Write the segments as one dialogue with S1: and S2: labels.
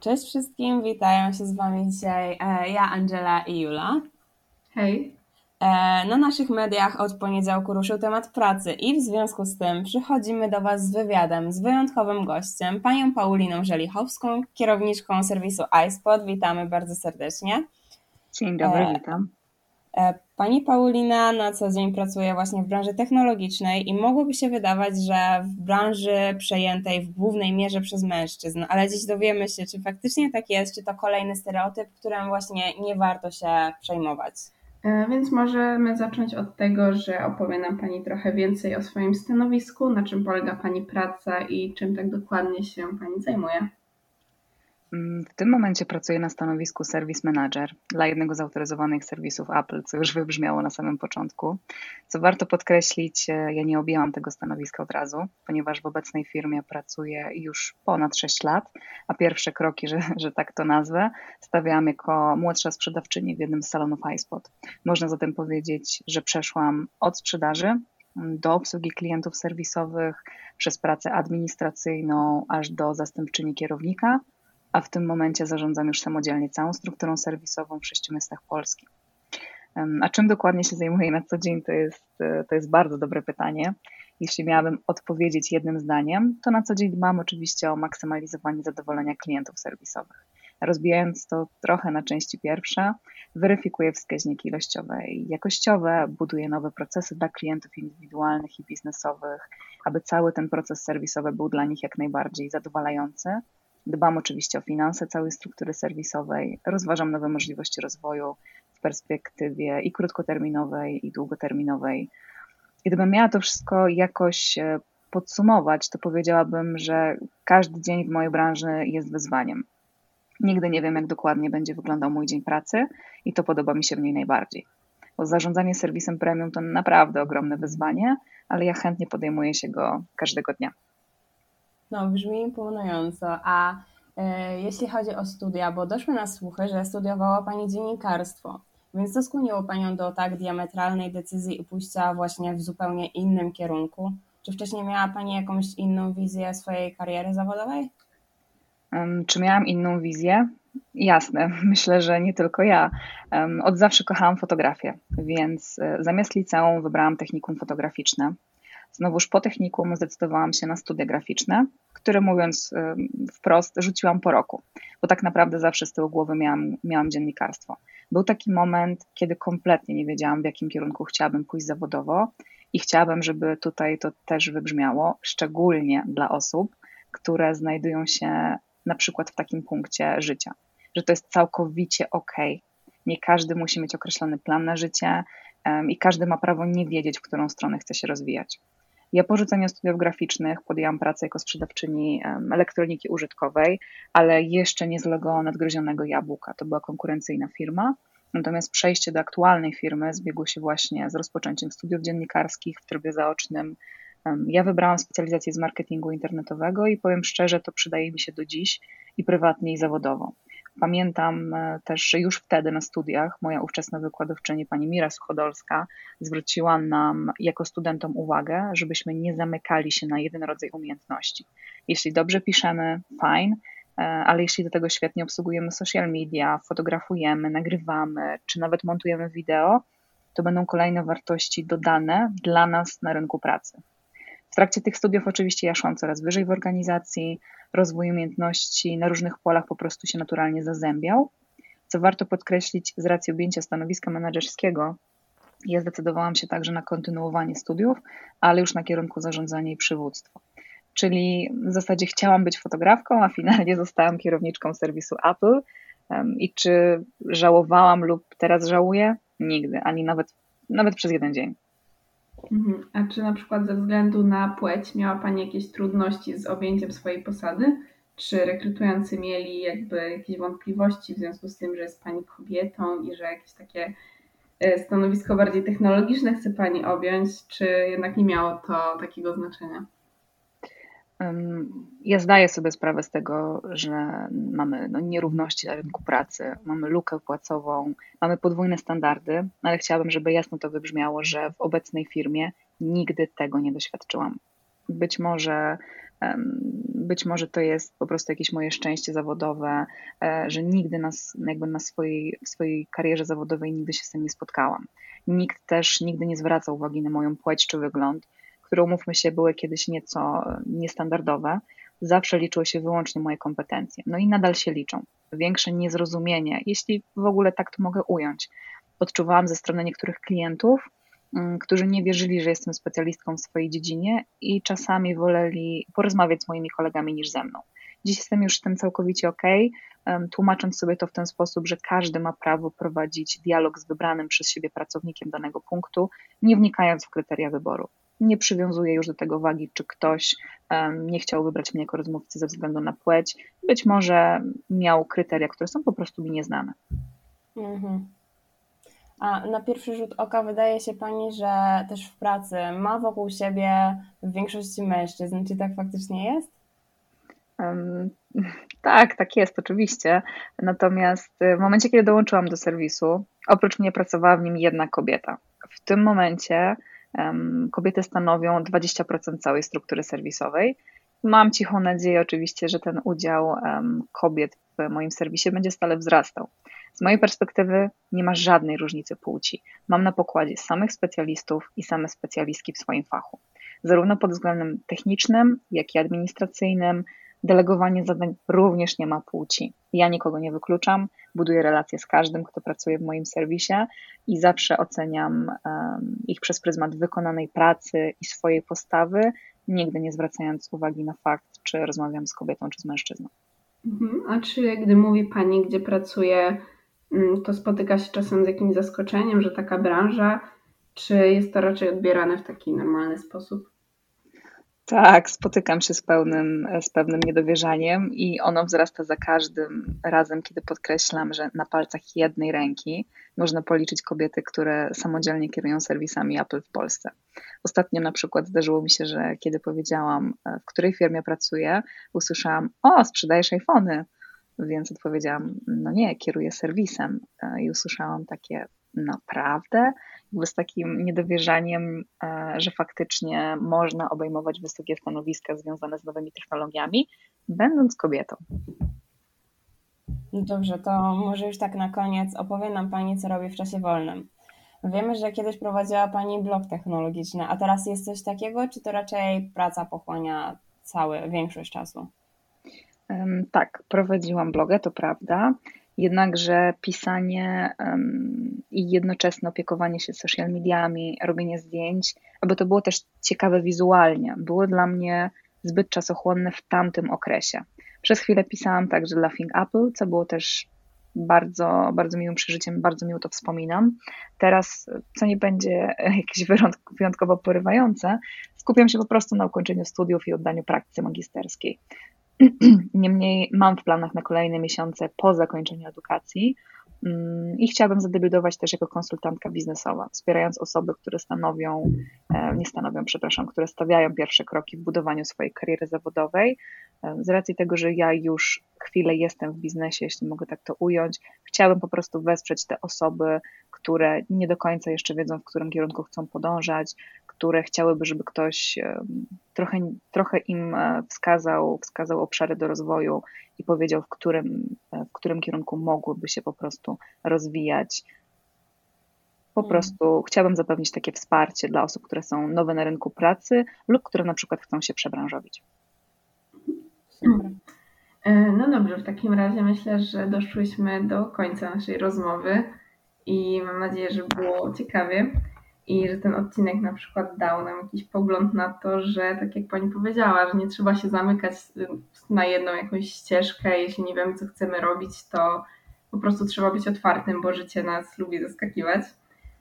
S1: Cześć wszystkim, witają się z Wami dzisiaj e, ja, Angela i Jula.
S2: Hej.
S1: E, na naszych mediach od poniedziałku ruszył temat pracy i w związku z tym przychodzimy do Was z wywiadem z wyjątkowym gościem, panią Pauliną Żelichowską, kierowniczką serwisu iSpot. Witamy bardzo serdecznie.
S3: Dzień dobry, e, witam.
S1: Pani Paulina na co dzień pracuje właśnie w branży technologicznej i mogłoby się wydawać, że w branży przejętej w głównej mierze przez mężczyzn, ale dziś dowiemy się, czy faktycznie tak jest, czy to kolejny stereotyp, którym właśnie nie warto się przejmować.
S2: E, więc możemy zacząć od tego, że opowie nam Pani trochę więcej o swoim stanowisku, na czym polega Pani praca i czym tak dokładnie się Pani zajmuje.
S3: Mm, w tym momencie pracuję na stanowisku Service Manager dla jednego z autoryzowanych serwisów Apple, co już wybrzmiało na samym początku. Co warto podkreślić, e, ja nie objęłam tego stanowiska od razu, ponieważ w obecnej firmie pracuję już ponad 6 lat, a pierwsze kroki, że, że tak to nazwę, stawiałam jako młodsza sprzedawczyni w jednym z salonów iSpot. Można zatem powiedzieć, że przeszłam od sprzedaży mm, do obsługi klientów serwisowych, przez pracę administracyjną, aż do zastępczyni kierownika, a w tym momencie zarządzam już samodzielnie całą strukturą serwisową w sześciu miastach Polski. A czym dokładnie się zajmuję na co dzień, to jest, e, to jest bardzo dobre pytanie. Jeśli miałabym odpowiedzieć jednym zdaniem, to na co dzień dbam oczywiście o maksymalizowanie zadowolenia klientów serwisowych. Rozbijając to trochę na części pierwsze, weryfikuję wskaźniki ilościowe i jakościowe, buduję nowe procesy dla klientów indywidualnych i biznesowych, aby cały ten proces serwisowy był dla nich jak najbardziej zadowalający Dbam oczywiście o finanse całej struktury serwisowej, rozważam nowe możliwości rozwoju w perspektywie i krótkoterminowej, i długoterminowej. Gdybym miała to wszystko jakoś e, podsumować, to powiedziałabym, że każdy dzień w mojej branży jest wyzwaniem. Nigdy nie wiem, jak dokładnie będzie wyglądał mój dzień pracy i to podoba mi się w niej najbardziej. Bo zarządzanie serwisem premium to naprawdę ogromne wyzwanie, ale ja chętnie podejmuję się go każdego dnia.
S1: No, brzmi imponująco. A e, jeśli chodzi o studia, bo doszły na słuchy, że studiowała Pani dziennikarstwo, więc co skłoniło Panią do tak diametralnej decyzji i pójścia właśnie w zupełnie innym kierunku? Czy wcześniej miała Pani jakąś inną wizję swojej kariery zawodowej?
S3: Um, czy miałam inną wizję? Jasne, myślę, że nie tylko ja. Um, od zawsze kochałam fotografię, więc e, zamiast liceum wybrałam technikum fotograficzne. Znowuż po technikum zdecydowałam się na studia graficzne, które mówiąc wprost rzuciłam po roku, bo tak naprawdę zawsze z tyłu głowy miałam, miałam dziennikarstwo. Był taki moment, kiedy kompletnie nie wiedziałam, w jakim kierunku chciałabym pójść zawodowo i chciałabym, żeby tutaj to też wybrzmiało, szczególnie dla osób, które znajdują się na przykład w takim punkcie życia, że to jest całkowicie ok. Nie każdy musi mieć określony plan na życie i każdy ma prawo nie wiedzieć, w którą stronę chce się rozwijać. Ja po rzuceniu studiów graficznych podjęłam pracę jako sprzedawczyni elektroniki użytkowej, ale jeszcze nie z logo nadgryzionego jabłka. To była konkurencyjna firma. Natomiast przejście do aktualnej firmy zbiegło się właśnie z rozpoczęciem studiów dziennikarskich w trybie zaocznym. Ja wybrałam specjalizację z marketingu internetowego i powiem szczerze, to przydaje mi się do dziś i prywatnie, i zawodowo. Pamiętam e, też, że już wtedy na studiach moja ówczesna wykładowczyni, pani Mira Suchodolska, zwróciła nam jako studentom uwagę, żebyśmy nie zamykali się na jeden rodzaj umiejętności. Jeśli dobrze piszemy, fine, e, ale jeśli do tego świetnie obsługujemy social media, fotografujemy, nagrywamy, czy nawet montujemy wideo, to będą kolejne wartości dodane dla nas na rynku pracy. W trakcie tych studiów oczywiście ja szłam coraz wyżej w organizacji, rozwój umiejętności na różnych polach po prostu się naturalnie zazębiał. Co warto podkreślić, z racji objęcia stanowiska menedżerskiego, ja zdecydowałam się także na kontynuowanie studiów, ale już na kierunku zarządzania i przywództwo. Czyli w zasadzie chciałam być fotografką, a finalnie zostałam kierowniczką serwisu Apple. I czy żałowałam lub teraz żałuję? Nigdy, ani nawet, nawet przez jeden dzień.
S2: Mhm. A czy na przykład ze względu na płeć miała Pani jakieś trudności z objęciem swojej posady? Czy rekrutujący mieli jakby jakieś wątpliwości w związku z tym, że jest Pani kobietą i że jakieś takie e, stanowisko bardziej technologiczne chce Pani objąć, czy jednak nie miało to takiego znaczenia?
S3: Ja zdaję sobie sprawę z tego, że mamy no, nierówności na rynku pracy, mamy lukę płacową, mamy podwójne standardy, ale chciałabym, żeby jasno to wybrzmiało, że w obecnej firmie nigdy tego nie doświadczyłam. Być może Być może to jest po prostu jakieś moje szczęście zawodowe, e, że nigdy nas, jakby na swojej, w swojej karierze zawodowej nigdy się z tym nie spotkałam. Nikt też nigdy nie zwraca uwagi na moją płeć czy wygląd, które umówmy się były kiedyś nieco niestandardowe. Zawsze liczyło się wyłącznie moje kompetencje. No i nadal się liczą. Większe niezrozumienie, jeśli w ogóle tak to mogę ująć, odczuwałam ze strony niektórych klientów, mm, którzy nie wierzyli, że jestem specjalistką w swojej dziedzinie i czasami woleli porozmawiać z moimi kolegami niż ze mną. Dziś jestem już z tym całkowicie ok, tłumacząc sobie to w ten sposób, że każdy ma prawo prowadzić dialog z wybranym przez siebie pracownikiem danego punktu, nie wnikając w kryteria wyboru. Nie przywiązuję już do tego wagi, czy ktoś nie chciał wybrać mnie jako rozmówcy ze względu na płeć. Być może miał kryteria, które są po prostu mi nieznane. Mhm.
S1: A na pierwszy rzut oka wydaje się Pani, że też w pracy ma wokół siebie w większości mężczyzn. Czy tak faktycznie jest?
S3: Um, tak, tak jest, oczywiście. Natomiast w momencie, kiedy dołączyłam do serwisu, oprócz mnie pracowała w nim jedna kobieta. W tym momencie kobiety stanowią 20% całej struktury serwisowej. Mam cichą nadzieję oczywiście, że ten udział kobiet w moim serwisie będzie stale wzrastał. Z mojej perspektywy nie ma żadnej różnicy płci. Mam na pokładzie samych specjalistów i same specjalistki w swoim fachu. Zarówno pod względem technicznym, jak i administracyjnym, delegowanie zadań również nie ma płci. Ja nikogo nie wykluczam, buduję relacje z każdym, kto pracuje w moim serwisie i zawsze oceniam um, ich przez pryzmat wykonanej pracy i swojej postawy, nigdy nie zwracając uwagi na fakt, czy rozmawiam z kobietą, czy z mężczyzną.
S2: Mhm. A czy gdy mówi Pani, gdzie pracuje, mm, to spotyka się czasem z jakimś zaskoczeniem, że taka branża, czy jest to raczej odbierane w taki normalny sposób?
S3: Tak, spotykam się z, pełnym, z pewnym niedowierzaniem i ono wzrasta za każdym razem, kiedy podkreślam, że na palcach jednej ręki można policzyć kobiety, które samodzielnie kierują serwisami Apple w Polsce. Ostatnio na przykład zdarzyło mi się, że kiedy powiedziałam, w której firmie pracuję, usłyszałam: O, sprzedajesz iPhony. Więc odpowiedziałam: No nie, kieruję serwisem. I usłyszałam takie: Naprawdę? jakby z takim niedowierzaniem, e, że faktycznie można obejmować wysokie stanowiska związane z nowymi technologiami, będąc kobietą.
S1: Dobrze, to może już tak na koniec opowie nam Pani, co robi w czasie wolnym. Wiemy, że kiedyś prowadziła Pani blog technologiczny, a teraz jest coś takiego, czy to raczej praca pochłania cały, większość czasu?
S3: Tak, prowadziłam blogę, to prawda. Jednakże pisanie um, i jednoczesne opiekowanie się social mediami, robienie zdjęć, aby to było też ciekawe wizualnie, było dla mnie zbyt czasochłonne w tamtym okresie. Przez chwilę pisałam także dla Think Apple, co było też bardzo, bardzo miłym przeżyciem, bardzo miło to wspominam. Teraz, co nie będzie jakieś wyjątkowo porywające, skupiam się po prostu na ukończeniu studiów i oddaniu praktyce magisterskiej. Niemniej mam w planach na kolejne miesiące po zakończeniu edukacji mm, i chciałabym zadebiutować też jako konsultantka biznesowa, wspierając osoby, które stanowią, e, nie stanowią, przepraszam, które stawiają pierwsze kroki w budowaniu swojej kariery zawodowej. E, z racji tego, że ja już chwilę jestem w biznesie, jeśli mogę tak to ująć, chciałabym po prostu wesprzeć te osoby, które nie do końca jeszcze wiedzą, w którym kierunku chcą podążać, które chciałyby, żeby ktoś trochę, trochę im e, wskazał, wskazał obszary do rozwoju i powiedział, w którym, e, w którym kierunku mogłyby się po prostu rozwijać. Po hmm. prostu chciałabym zapewnić takie wsparcie dla osób, które są nowe na rynku pracy lub które na przykład chcą się przebranżowić.
S2: Super. E, no dobrze, w takim razie myślę, że doszłyśmy do końca naszej rozmowy i mam nadzieję, że było ciekawie i że ten odcinek na przykład dał nam jakiś pogląd na to, że tak jak Pani powiedziała, że nie trzeba się zamykać na jedną jakąś ścieżkę, jeśli nie wiemy, co chcemy robić, to po prostu trzeba być otwartym, bo życie nas lubi zaskakiwać.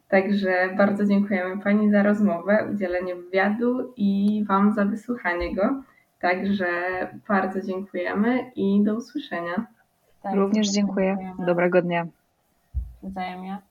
S2: Także bardzo dziękujemy Pani za rozmowę, udzielenie wywiadu i Wam za wysłuchanie go. Także bardzo dziękujemy i do usłyszenia.
S3: Tak, Również dziękuję. Dobrego dnia.
S1: Wzajemnie.